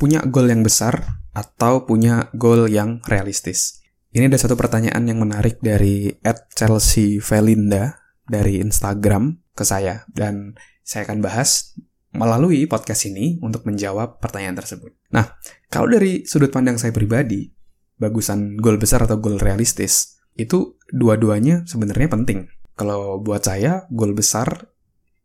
punya goal yang besar atau punya goal yang realistis? Ini ada satu pertanyaan yang menarik dari Ed Chelsea Velinda dari Instagram ke saya dan saya akan bahas melalui podcast ini untuk menjawab pertanyaan tersebut. Nah, kalau dari sudut pandang saya pribadi, bagusan goal besar atau goal realistis, itu dua-duanya sebenarnya penting. Kalau buat saya, goal besar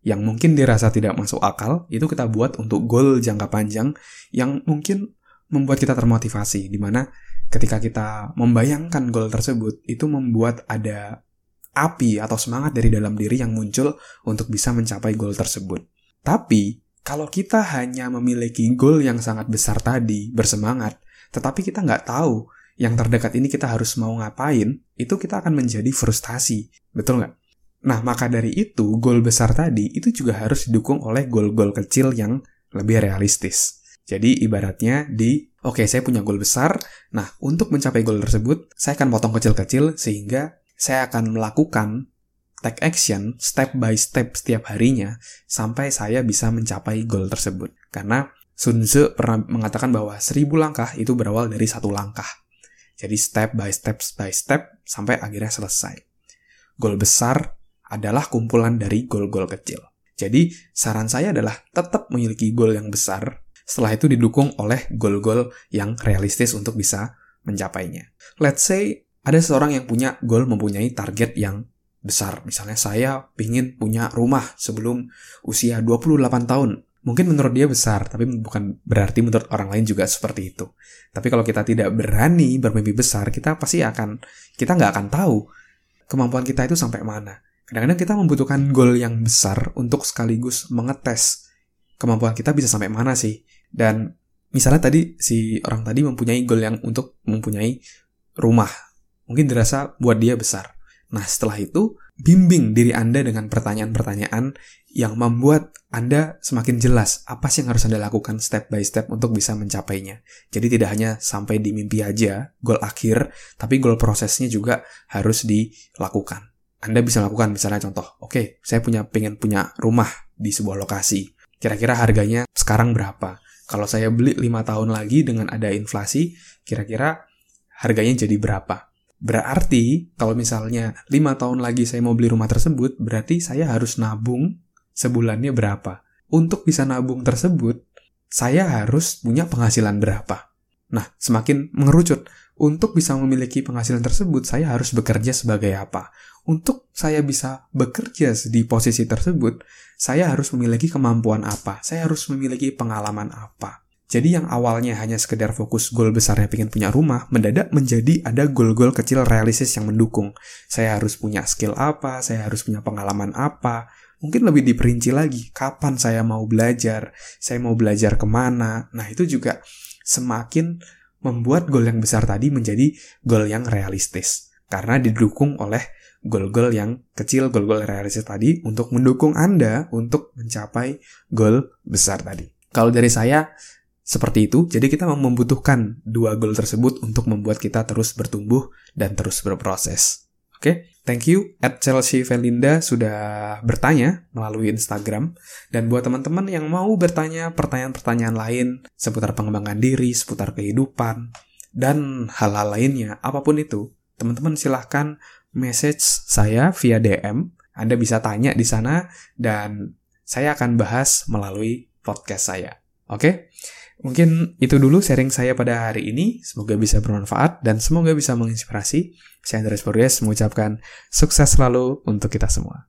yang mungkin dirasa tidak masuk akal, itu kita buat untuk goal jangka panjang yang mungkin membuat kita termotivasi, di mana ketika kita membayangkan goal tersebut, itu membuat ada api atau semangat dari dalam diri yang muncul untuk bisa mencapai goal tersebut. Tapi, kalau kita hanya memiliki goal yang sangat besar tadi, bersemangat, tetapi kita nggak tahu yang terdekat ini kita harus mau ngapain, itu kita akan menjadi frustasi. Betul nggak? Nah, maka dari itu, goal besar tadi itu juga harus didukung oleh goal-goal kecil yang lebih realistis. Jadi, ibaratnya di, oke, okay, saya punya goal besar. Nah, untuk mencapai goal tersebut, saya akan potong kecil-kecil sehingga saya akan melakukan take action step by step setiap harinya sampai saya bisa mencapai goal tersebut. Karena Sun Tzu pernah mengatakan bahwa seribu langkah itu berawal dari satu langkah. Jadi step by step by step sampai akhirnya selesai. Goal besar adalah kumpulan dari gol-gol kecil. Jadi, saran saya adalah tetap memiliki gol yang besar, setelah itu didukung oleh gol-gol yang realistis untuk bisa mencapainya. Let's say ada seseorang yang punya gol mempunyai target yang besar. Misalnya saya ingin punya rumah sebelum usia 28 tahun. Mungkin menurut dia besar, tapi bukan berarti menurut orang lain juga seperti itu. Tapi kalau kita tidak berani bermimpi besar, kita pasti akan, kita nggak akan tahu kemampuan kita itu sampai mana. Kadang-kadang kita membutuhkan goal yang besar untuk sekaligus mengetes kemampuan kita bisa sampai mana sih. Dan misalnya tadi si orang tadi mempunyai goal yang untuk mempunyai rumah. Mungkin dirasa buat dia besar. Nah setelah itu, bimbing diri Anda dengan pertanyaan-pertanyaan yang membuat Anda semakin jelas apa sih yang harus Anda lakukan step by step untuk bisa mencapainya. Jadi tidak hanya sampai di mimpi aja, goal akhir, tapi goal prosesnya juga harus dilakukan. Anda bisa lakukan misalnya contoh, oke, okay, saya punya pengen punya rumah di sebuah lokasi. Kira-kira harganya sekarang berapa? Kalau saya beli 5 tahun lagi dengan ada inflasi, kira-kira harganya jadi berapa? Berarti kalau misalnya 5 tahun lagi saya mau beli rumah tersebut, berarti saya harus nabung sebulannya berapa? Untuk bisa nabung tersebut, saya harus punya penghasilan berapa? Nah, semakin mengerucut. Untuk bisa memiliki penghasilan tersebut, saya harus bekerja sebagai apa? Untuk saya bisa bekerja di posisi tersebut, saya harus memiliki kemampuan apa? Saya harus memiliki pengalaman apa? Jadi yang awalnya hanya sekedar fokus goal besarnya pengen punya rumah, mendadak menjadi ada goal-goal kecil realistis yang mendukung. Saya harus punya skill apa, saya harus punya pengalaman apa, mungkin lebih diperinci lagi, kapan saya mau belajar, saya mau belajar ke mana. Nah itu juga semakin membuat goal yang besar tadi menjadi goal yang realistis. Karena didukung oleh goal-goal yang kecil, goal-goal realistis tadi untuk mendukung Anda untuk mencapai goal besar tadi. Kalau dari saya, seperti itu, jadi kita membutuhkan dua goal tersebut untuk membuat kita terus bertumbuh dan terus berproses. Oke, okay? thank you at Chelsea Velinda sudah bertanya melalui Instagram. Dan buat teman-teman yang mau bertanya pertanyaan-pertanyaan lain seputar pengembangan diri, seputar kehidupan, dan hal-hal lainnya, apa pun itu, teman-teman silahkan message saya via DM. Anda bisa tanya di sana dan saya akan bahas melalui podcast saya. Oke? Okay? Mungkin itu dulu sharing saya pada hari ini. Semoga bisa bermanfaat dan semoga bisa menginspirasi. Saya Andres Borges mengucapkan sukses selalu untuk kita semua.